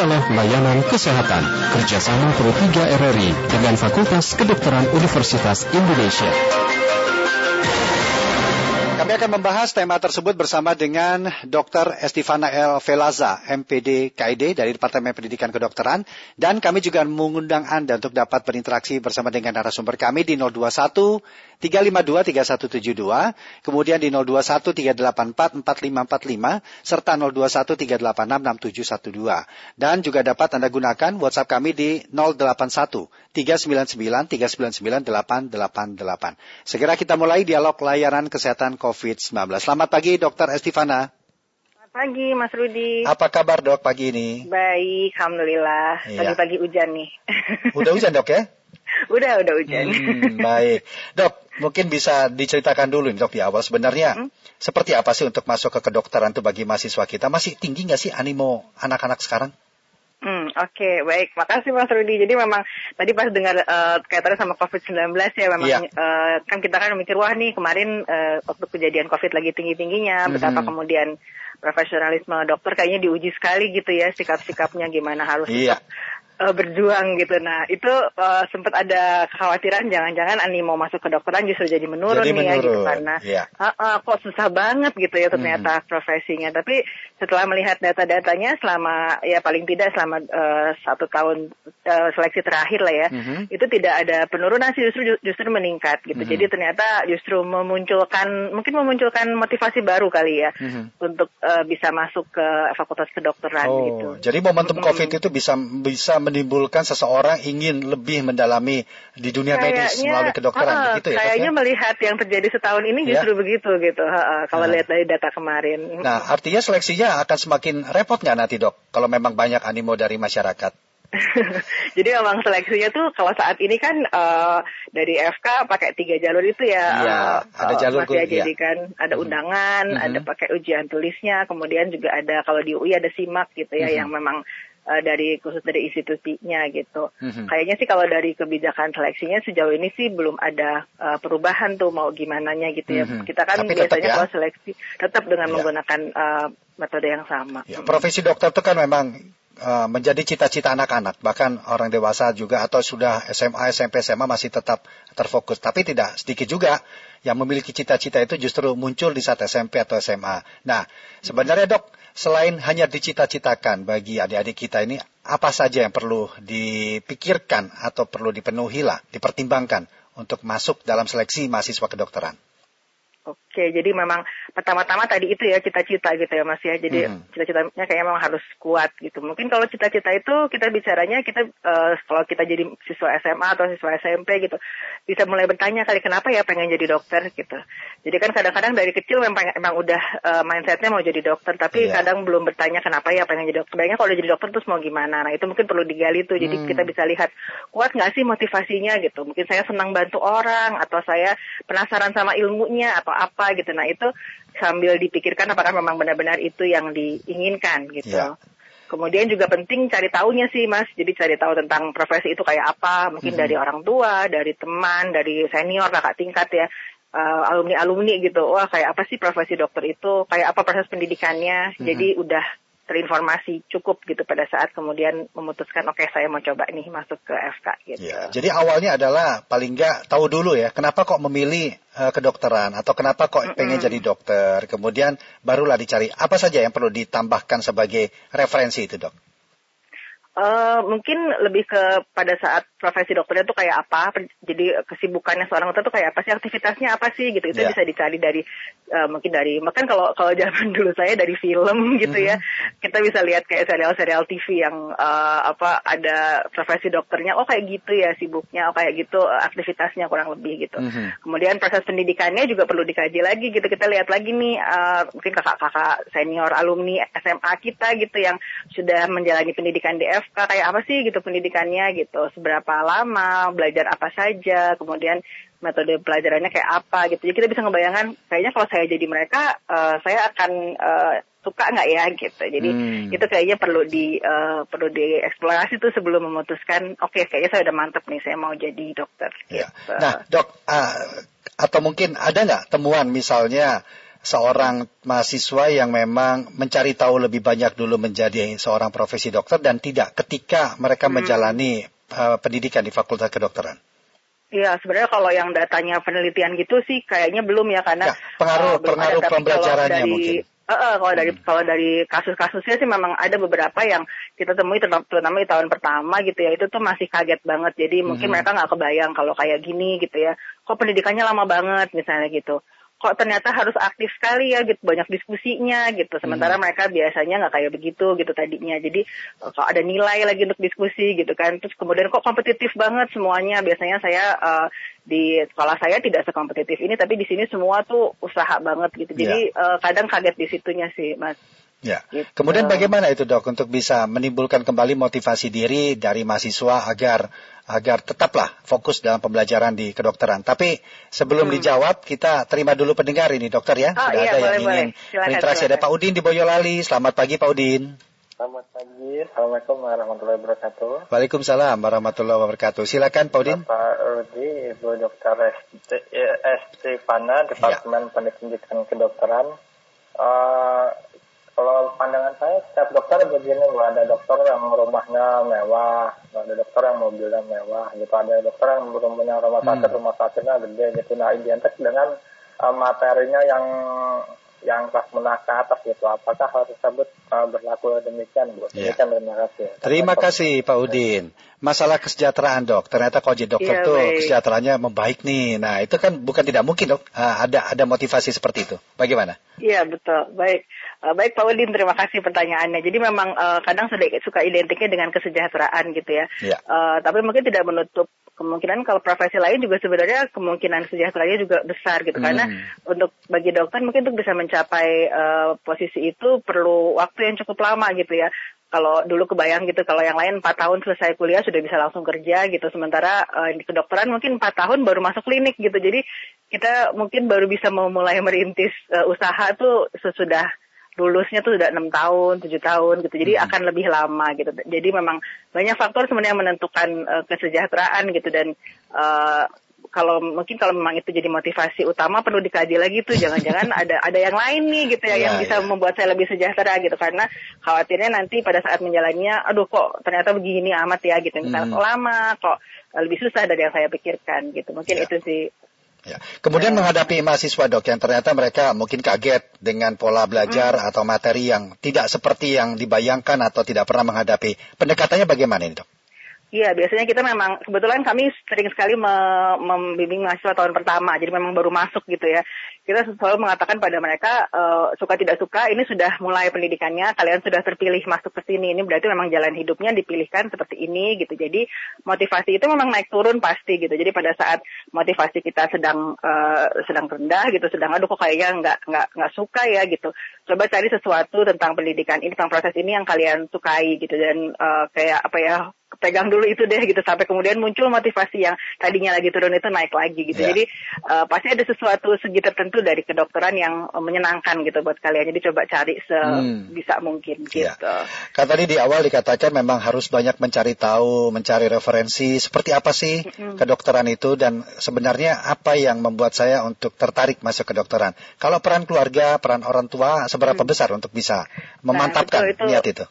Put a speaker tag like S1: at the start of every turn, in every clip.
S1: Dialog Layanan Kesehatan kerjasama Pro 3 RRI dengan Fakultas Kedokteran Universitas Indonesia.
S2: Kami akan membahas tema tersebut bersama dengan Dr. Estivana El Velaza, MPD KID dari Departemen Pendidikan Kedokteran. Dan kami juga mengundang Anda untuk dapat berinteraksi bersama dengan narasumber kami di 021 352 3172, kemudian di 021 384 4545, serta 021 386 6712. Dan juga dapat Anda gunakan WhatsApp kami di 081 399 399 888. Segera kita mulai dialog layanan kesehatan COVID-19. Selamat pagi Dr. Estivana.
S3: Selamat pagi Mas Rudi.
S2: Apa kabar dok pagi ini?
S3: Baik, Alhamdulillah.
S2: Iya.
S3: Pagi-pagi hujan nih.
S2: Udah hujan dok ya?
S3: udah, udah hujan.
S2: Hmm, baik. Dok, mungkin bisa diceritakan dulu nih dok di awal sebenarnya
S3: Hmm?
S2: seperti apa sih untuk masuk ke kedokteran tuh bagi mahasiswa kita? Masih tinggi nggak sih animo anak-anak sekarang?
S3: Hmm, Oke, baik. Makasih Mas Rudi. Jadi memang tadi pas dengar eh, kaitannya sama COVID-19 ya, memang
S2: Iya.
S3: eh, kan kita kan mikir, wah nih kemarin eh, waktu kejadian COVID lagi tinggi-tingginya, betapa
S2: Mhm.
S3: kemudian profesionalisme dokter kayaknya diuji sekali gitu ya, sikap-sikapnya gimana harus
S2: Iya.
S3: Eh, berjuang gitu. Nah itu eh, sempat ada kekhawatiran jangan-jangan animo masuk ke dokteran justru jadi menurun
S2: Jadi
S3: nih ya gitu
S2: menurun,
S3: karena
S2: iya.
S3: "Ah, ah, kok susah banget gitu ya ternyata profesinya. Tapi setelah melihat data-datanya selama ya paling tidak selama eh, satu tahun eh, seleksi terakhir lah ya,
S2: Mhm.
S3: itu tidak ada penurunan sih justru justru meningkat gitu.
S2: Mhm.
S3: Jadi ternyata justru memunculkan mungkin memunculkan motivasi baru kali ya
S2: Mhm.
S3: untuk eh, bisa masuk ke fakultas kedokteran gitu.
S2: Oh, jadi momentum
S3: Mm-mm.
S2: COVID itu bisa bisa menimbulkan seseorang ingin lebih mendalami di dunia medis melalui kedokteran,
S3: ah,
S2: begitu ya? Dok,
S3: Kayaknya
S2: ya?
S3: melihat yang terjadi setahun ini
S2: Ya.
S3: justru begitu gitu. ha, kalau
S2: Ah.
S3: lihat dari data kemarin.
S2: Nah, artinya seleksinya akan semakin repot nggak nanti dok? Kalau memang banyak animo dari masyarakat.
S3: Jadi memang seleksinya tuh kalau saat ini kan eh, dari FK pakai tiga jalur itu ya.
S2: Iya,
S3: eh,
S2: ada
S3: eh,
S2: jalur
S3: Mas ya, kan ada undangan,
S2: Mhm.
S3: ada pakai ujian tulisnya, kemudian juga ada kalau di UI ada simak gitu ya
S2: Mhm.
S3: yang memang eh, dari khusus dari institusinya gitu.
S2: Mhm.
S3: Kayaknya sih kalau dari kebijakan seleksinya sejauh ini sih belum ada eh, perubahan tuh mau gimana gitu ya.
S2: Mhm.
S3: Kita kan
S2: Tapi
S3: biasanya
S2: ya.
S3: kalau seleksi tetap dengan
S2: Ya.
S3: menggunakan eh, metode yang sama.
S2: Ya, profesi dokter itu kan memang uh, menjadi cita-cita anak-anak, bahkan orang dewasa juga atau sudah SMA, SMP, SMA masih tetap terfokus. Tapi tidak sedikit juga yang memiliki cita-cita itu justru muncul di saat SMP atau SMA. Nah, sebenarnya dok, selain hanya dicita-citakan bagi adik-adik kita ini, apa saja yang perlu dipikirkan atau perlu dipenuhi lah, dipertimbangkan untuk masuk dalam seleksi mahasiswa kedokteran?
S3: Oke, jadi memang pertama-tama tadi itu ya cita-cita gitu ya Mas ya. Jadi
S2: Mhm.
S3: cita-citanya kayaknya memang harus kuat gitu. Mungkin kalau cita-cita itu kita bicaranya kita eh, kalau kita jadi siswa SMA atau siswa SMP gitu bisa mulai bertanya kali kenapa ya pengen jadi dokter gitu. Jadi kan kadang-kadang dari kecil memang emang udah eh, mindsetnya mau jadi dokter, tapi
S2: Iya.
S3: kadang belum bertanya kenapa ya pengen jadi dokter. Bayangnya kalau jadi dokter terus mau gimana? Nah itu mungkin perlu digali tuh. Jadi
S2: Hmm.
S3: kita bisa lihat kuat nggak sih motivasinya gitu. Mungkin saya senang bantu orang atau saya penasaran sama ilmunya atau apa gitu. Nah itu sambil dipikirkan apakah memang benar-benar itu yang diinginkan gitu.
S2: Ya.
S3: Kemudian juga penting cari tahunya sih mas. Jadi cari tahu tentang profesi itu kayak apa. Mungkin
S2: Mhm.
S3: dari orang tua, dari teman, dari senior, kakak tingkat ya. alumni alumni gitu. Wah kayak apa sih profesi dokter itu? Kayak apa proses pendidikannya?
S2: Mhm.
S3: Jadi udah terinformasi cukup gitu pada saat kemudian memutuskan oke saya mau coba nih masuk ke FK gitu.
S2: Ya, jadi awalnya adalah paling nggak tahu dulu ya, kenapa kok memilih eh, kedokteran atau kenapa kok pengen jadi dokter. Kemudian barulah dicari apa saja yang perlu ditambahkan sebagai referensi itu dok.
S3: Eh, mungkin lebih ke pada saat profesi dokternya tuh kayak apa, jadi kesibukannya seorang dokter tuh kayak apa sih, aktivitasnya apa sih gitu, itu
S2: Ya.
S3: bisa dicari dari eh, mungkin dari, bahkan kalau kalau zaman dulu saya dari film gitu ya, kita bisa lihat kayak serial-serial TV yang eh, apa ada profesi dokternya, oh kayak gitu ya sibuknya, oh kayak gitu eh, aktivitasnya kurang lebih gitu.
S2: Mhm.
S3: Kemudian proses pendidikannya juga perlu dikaji lagi gitu. Kita lihat lagi nih eh, mungkin kakak-kakak senior alumni SMA kita gitu yang sudah menjalani pendidikan di FK kayak apa sih gitu pendidikannya gitu. Seberapa lama, belajar apa saja, kemudian metode pelajarannya kayak apa gitu. Jadi kita bisa ngebayangkan kayaknya kalau saya jadi mereka eh, saya akan eh, suka nggak ya gitu. Jadi
S2: Hmm.
S3: itu kayaknya perlu di eh, perlu dieksplorasi tuh sebelum memutuskan oke kayaknya saya udah mantep nih saya mau jadi dokter.
S2: Ya.
S3: gitu.
S2: Nah, dok, ah, atau mungkin ada nggak temuan misalnya seorang mahasiswa yang memang mencari tahu lebih banyak dulu menjadi seorang profesi dokter dan tidak ketika mereka hmm. menjalani uh, pendidikan di Fakultas Kedokteran?
S3: Iya, sebenarnya kalau yang datanya penelitian gitu sih kayaknya belum ya karena
S2: ya, pengaruh uh, pengaruh pembelajarannya
S3: dari,
S2: mungkin.
S3: Uh, uh, kalau dari hmm. kalau dari kasus-kasusnya sih memang ada beberapa yang kita temui terutama di tahun pertama gitu ya itu tuh masih kaget banget jadi mungkin hmm. mereka nggak kebayang kalau kayak gini gitu ya kok pendidikannya lama banget misalnya gitu kok ternyata harus aktif sekali ya gitu banyak diskusinya gitu sementara hmm. mereka biasanya nggak kayak begitu gitu tadinya jadi eh, kok ada nilai lagi untuk diskusi gitu kan terus kemudian kok kompetitif banget semuanya biasanya saya uh, di sekolah saya tidak sekompetitif ini tapi di sini semua tuh usaha banget gitu jadi yeah. Ya. uh, kadang kaget di situnya sih mas
S2: Ya. Gitu. Kemudian bagaimana itu dok untuk bisa menimbulkan kembali motivasi diri dari mahasiswa agar agar tetaplah fokus dalam pembelajaran di kedokteran. Tapi sebelum hmm. dijawab kita terima dulu pendengar ini dokter ya.
S3: Oh, Sudah iya, ada boleh, yang ingin
S2: berinteraksi. Ada Pak Udin di Boyolali. Selamat pagi Pak Udin.
S4: Selamat pagi. Assalamualaikum warahmatullahi wabarakatuh.
S2: Waalaikumsalam warahmatullahi wabarakatuh. Silakan Pak Udin.
S4: Pak Rudi, Ibu Dokter Estefana, Departemen ya. Pendidikan Kedokteran. Uh, kalau pandangan saya setiap dokter begini bahwa ada dokter yang rumahnya mewah ada dokter yang mobilnya mewah gitu. Ada dokter yang punya rumah sakit hmm. rumah sakitnya gede gitu. Nah identik dengan uh, materinya yang yang kelas menengah ke atas gitu apakah hal tersebut uh, berlaku demikian Bu?
S2: Yeah. Demikian terima kasih. Terima kasih Pak Udin. Masalah kesejahteraan dok, ternyata kalau jadi dokter yeah, tuh baik. kesejahteraannya membaik nih. Nah itu kan bukan tidak mungkin dok, uh, ada ada motivasi seperti itu. Bagaimana?
S3: Iya betul, baik. Uh, baik Pak Udin, terima kasih pertanyaannya. Jadi memang uh, kadang sedikit suka identiknya dengan kesejahteraan gitu ya. Uh, tapi mungkin tidak menutup kemungkinan kalau profesi lain juga sebenarnya kemungkinan sejahteraannya juga besar gitu. Hmm. Karena untuk bagi dokter mungkin untuk bisa mencapai uh, posisi itu perlu waktu yang cukup lama gitu ya. Kalau dulu kebayang gitu, kalau yang lain 4 tahun selesai kuliah sudah bisa langsung kerja gitu. Sementara uh, di kedokteran mungkin 4 tahun baru masuk klinik gitu. Jadi kita mungkin baru bisa memulai merintis uh, usaha tuh sesudah lulusnya tuh sudah enam tahun, tujuh tahun gitu. Jadi hmm. akan lebih lama gitu. Jadi memang banyak faktor sebenarnya menentukan uh, kesejahteraan gitu dan uh, kalau mungkin kalau memang itu jadi motivasi utama perlu dikaji lagi tuh jangan-jangan ada ada yang lain nih gitu ya, ya yang bisa ya. membuat saya lebih sejahtera gitu karena khawatirnya nanti pada saat menjalannya aduh kok ternyata begini amat ya gitu misalnya hmm. lama kok lebih susah dari yang saya pikirkan gitu mungkin ya. itu sih
S2: Ya. Kemudian ya. menghadapi mahasiswa dok yang ternyata mereka mungkin kaget dengan pola belajar hmm. atau materi yang tidak seperti yang dibayangkan atau tidak pernah menghadapi. Pendekatannya bagaimana ini dok?
S3: Iya, biasanya kita memang kebetulan kami sering sekali membimbing mahasiswa tahun pertama, jadi memang baru masuk gitu ya. Kita selalu mengatakan pada mereka uh, suka tidak suka ini sudah mulai pendidikannya, kalian sudah terpilih masuk ke sini, ini berarti memang jalan hidupnya dipilihkan seperti ini gitu. Jadi motivasi itu memang naik turun pasti gitu. Jadi pada saat motivasi kita sedang uh, sedang rendah gitu, sedang aduh kok kayaknya nggak nggak nggak suka ya gitu. Coba cari sesuatu tentang pendidikan ini, tentang proses ini yang kalian sukai gitu dan uh, kayak apa ya pegang dulu itu deh gitu sampai kemudian muncul motivasi yang tadinya lagi turun itu naik lagi gitu. Yeah. Jadi uh, pasti ada sesuatu segi tertentu dari kedokteran yang uh, menyenangkan gitu buat kalian. Jadi coba cari sebisa hmm. mungkin iya. gitu. Yeah.
S2: Kan tadi di awal dikatakan memang harus banyak mencari tahu, mencari referensi seperti apa sih mm-hmm. kedokteran itu dan sebenarnya apa yang membuat saya untuk tertarik masuk kedokteran. Kalau peran keluarga, peran orang tua seberapa hmm. besar untuk bisa nah, memantapkan nah, itu, itu, niat itu?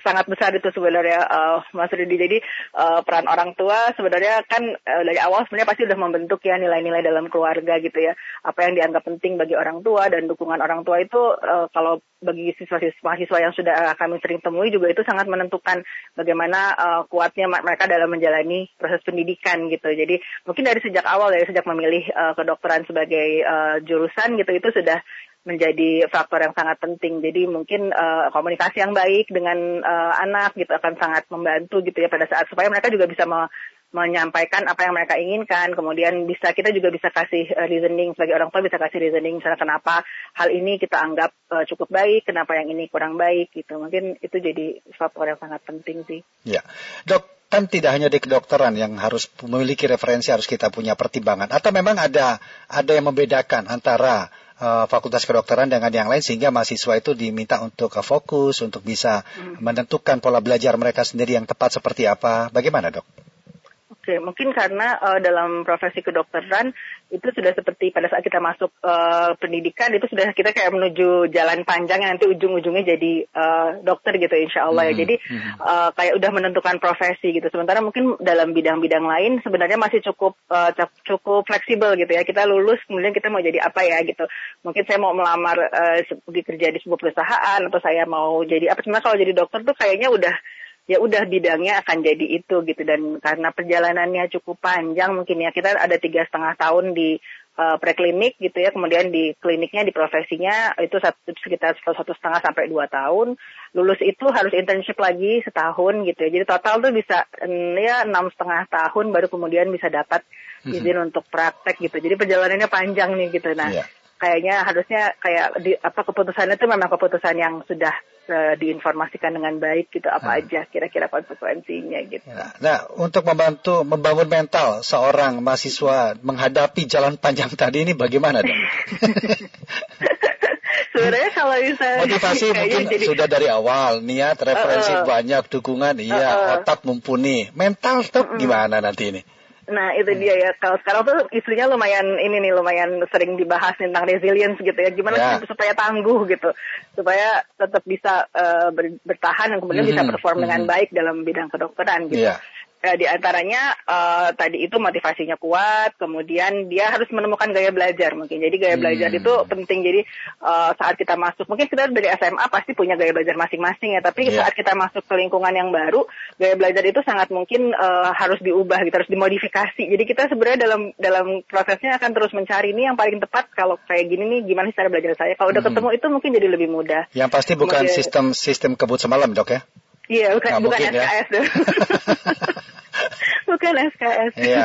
S3: sangat besar itu sebenarnya uh, Mas Rudi. Jadi uh, peran orang tua sebenarnya kan uh, dari awal sebenarnya pasti sudah membentuk ya nilai-nilai dalam keluarga gitu ya. Apa yang dianggap penting bagi orang tua dan dukungan orang tua itu uh, kalau bagi siswa-siswa yang sudah kami sering temui juga itu sangat menentukan bagaimana uh, kuatnya mereka dalam menjalani proses pendidikan gitu. Jadi mungkin dari sejak awal dari sejak memilih uh, kedokteran sebagai uh, jurusan gitu itu sudah menjadi faktor yang sangat penting. Jadi mungkin uh, komunikasi yang baik dengan uh, anak gitu akan sangat membantu gitu ya pada saat supaya mereka juga bisa me menyampaikan apa yang mereka inginkan. Kemudian bisa kita juga bisa kasih uh, reasoning sebagai orang tua bisa kasih reasoning misalnya kenapa hal ini kita anggap uh, cukup baik, kenapa yang ini kurang baik gitu. Mungkin itu jadi faktor yang sangat penting sih.
S2: Ya. Dok, kan tidak hanya di kedokteran yang harus memiliki referensi harus kita punya pertimbangan atau memang ada ada yang membedakan antara uh, fakultas kedokteran dengan yang lain sehingga mahasiswa itu diminta untuk uh, fokus untuk bisa hmm. menentukan pola belajar mereka sendiri yang tepat seperti apa. Bagaimana, Dok?
S3: Oke, mungkin karena uh, dalam profesi kedokteran itu sudah seperti pada saat kita masuk uh, pendidikan itu sudah kita kayak menuju jalan panjang yang nanti ujung-ujungnya jadi uh, dokter gitu insya Allah ya. Hmm, jadi uh, kayak udah menentukan profesi gitu. Sementara mungkin dalam bidang-bidang lain sebenarnya masih cukup uh, cukup fleksibel gitu ya. Kita lulus kemudian kita mau jadi apa ya gitu. Mungkin saya mau melamar uh, kerja di sebuah perusahaan atau saya mau jadi apa. Sebenarnya kalau jadi dokter tuh kayaknya udah ya udah bidangnya akan jadi itu gitu. Dan karena perjalanannya cukup panjang mungkin ya kita ada tiga setengah tahun di uh, preklinik gitu ya. Kemudian di kliniknya di profesinya itu satu, sekitar satu setengah sampai dua tahun. Lulus itu harus internship lagi setahun gitu ya. Jadi total tuh bisa ya enam setengah tahun baru kemudian bisa dapat mhm. izin mm -hmm. untuk praktek gitu. Jadi perjalanannya panjang nih gitu. Nah yeah kayaknya harusnya kayak di, apa keputusannya itu memang keputusan yang sudah uh, diinformasikan dengan baik gitu apa hmm. aja kira-kira konsekuensinya gitu.
S2: Nah, nah, untuk membantu membangun mental seorang mahasiswa menghadapi jalan panjang tadi ini bagaimana dong?
S3: Sebenarnya kalau misalnya
S2: motivasi mungkin jadi, sudah dari awal niat referensi uh, uh, banyak dukungan iya uh, uh, otak mumpuni mental tuh uh, uh, gimana nanti ini?
S3: Nah itu dia ya. Kalau sekarang tuh isunya lumayan ini nih lumayan sering dibahas tentang resilience gitu ya. Gimana yeah. supaya tangguh gitu, supaya tetap bisa uh, bertahan dan kemudian mm -hmm. bisa perform mm -hmm. dengan baik dalam bidang kedokteran gitu. Yeah uh, di antaranya uh, tadi itu motivasinya kuat, kemudian dia harus menemukan gaya belajar mungkin. Jadi gaya hmm. belajar itu penting. Jadi uh, saat kita masuk, mungkin kita dari SMA pasti punya gaya belajar masing-masing ya. Tapi yeah. saat kita masuk ke lingkungan yang baru, gaya belajar itu sangat mungkin uh, harus diubah, gitu, harus dimodifikasi. Jadi kita sebenarnya dalam dalam prosesnya akan terus mencari ini yang paling tepat. Kalau kayak gini nih, gimana cara belajar saya? Kalau udah hmm. ketemu itu mungkin jadi lebih mudah.
S2: Yang pasti bukan kemudian, sistem sistem kebut semalam dok ya?
S3: Iya, bukan, bukan SKS ya. bukan SKS.
S2: Iya,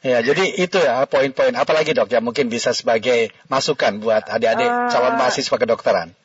S2: ya, jadi itu ya poin-poin. Apalagi dok ya mungkin bisa sebagai masukan buat adik-adik uh, calon mahasiswa kedokteran.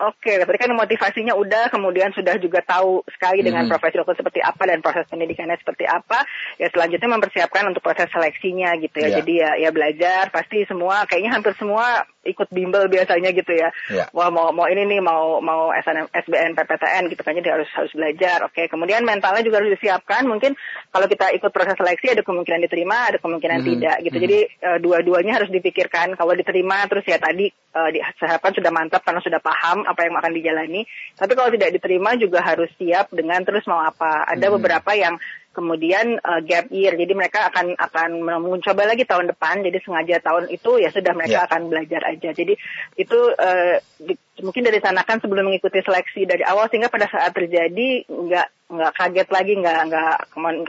S3: Oke, berarti kan motivasinya udah, kemudian sudah juga tahu sekali dengan hmm. profesi dokter seperti apa dan proses pendidikannya seperti apa. Ya selanjutnya mempersiapkan untuk proses seleksinya gitu ya. Yeah. Jadi ya ya belajar pasti semua, kayaknya hampir semua ikut bimbel biasanya gitu ya. Yeah. Wah mau mau ini nih mau mau SNM, SBN PPTN gitu kan jadi harus harus belajar. Oke, kemudian mentalnya juga harus disiapkan. Mungkin kalau kita ikut proses seleksi ada kemungkinan diterima, ada kemungkinan hmm. tidak gitu. Hmm. Jadi uh, dua-duanya harus dipikirkan. Kalau diterima terus ya tadi uh, diharapkan sudah mantap karena sudah paham apa yang akan dijalani. Tapi kalau tidak diterima juga harus siap dengan terus mau apa. Ada hmm. beberapa yang kemudian uh, gap year. Jadi mereka akan akan mencoba lagi tahun depan. Jadi sengaja tahun itu ya sudah mereka yeah. akan belajar aja. Jadi itu uh, di, mungkin dari sana kan sebelum mengikuti seleksi dari awal sehingga pada saat terjadi nggak nggak kaget lagi nggak nggak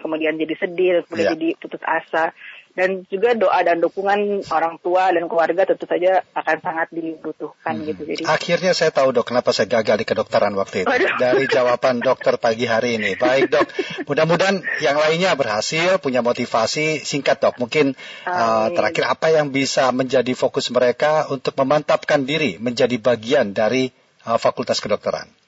S3: kemudian jadi sedih kemudian yeah. jadi putus asa dan juga doa dan dukungan orang tua dan keluarga tentu saja akan sangat dibutuhkan hmm. gitu. Jadi
S2: akhirnya saya tahu dok kenapa saya gagal di kedokteran waktu itu Aduh. dari jawaban dokter pagi hari ini. Baik dok, mudah-mudahan yang lainnya berhasil punya motivasi singkat dok. Mungkin uh, terakhir apa yang bisa menjadi fokus mereka untuk memantapkan diri menjadi bagian dari uh, Fakultas Kedokteran.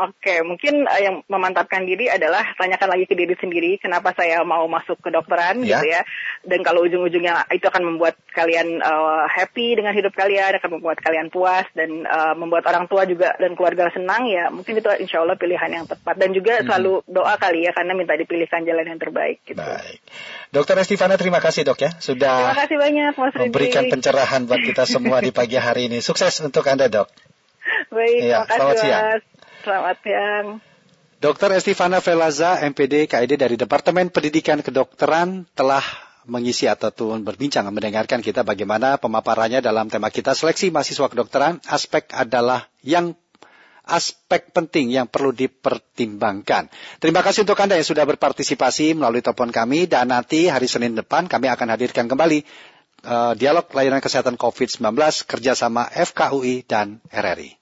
S3: Oke, mungkin uh, yang memantapkan diri adalah tanyakan lagi ke diri sendiri kenapa saya mau masuk ke dokteran ya. gitu ya. Dan kalau ujung-ujungnya itu akan membuat kalian uh, happy dengan hidup kalian, akan membuat kalian puas dan uh, membuat orang tua juga dan keluarga senang ya, mungkin itu insya Allah pilihan yang tepat. Dan juga hmm. selalu doa kali ya karena minta dipilihkan jalan yang terbaik gitu.
S2: Baik. Dokter Estivana terima kasih dok ya sudah
S3: terima kasih banyak, Mas
S2: memberikan pencerahan buat kita semua di pagi hari ini. Sukses untuk Anda dok.
S3: Baik, ya, terima kasih Mas. Selamat siang.
S2: Dr. Estivana Velaza, MPD KID dari Departemen Pendidikan Kedokteran telah mengisi ataupun berbincang mendengarkan kita bagaimana pemaparannya dalam tema kita seleksi mahasiswa kedokteran. Aspek adalah yang aspek penting yang perlu dipertimbangkan. Terima kasih untuk Anda yang sudah berpartisipasi melalui telepon kami dan nanti hari Senin depan kami akan hadirkan kembali uh, dialog layanan kesehatan COVID-19 kerjasama FKUI dan RRI.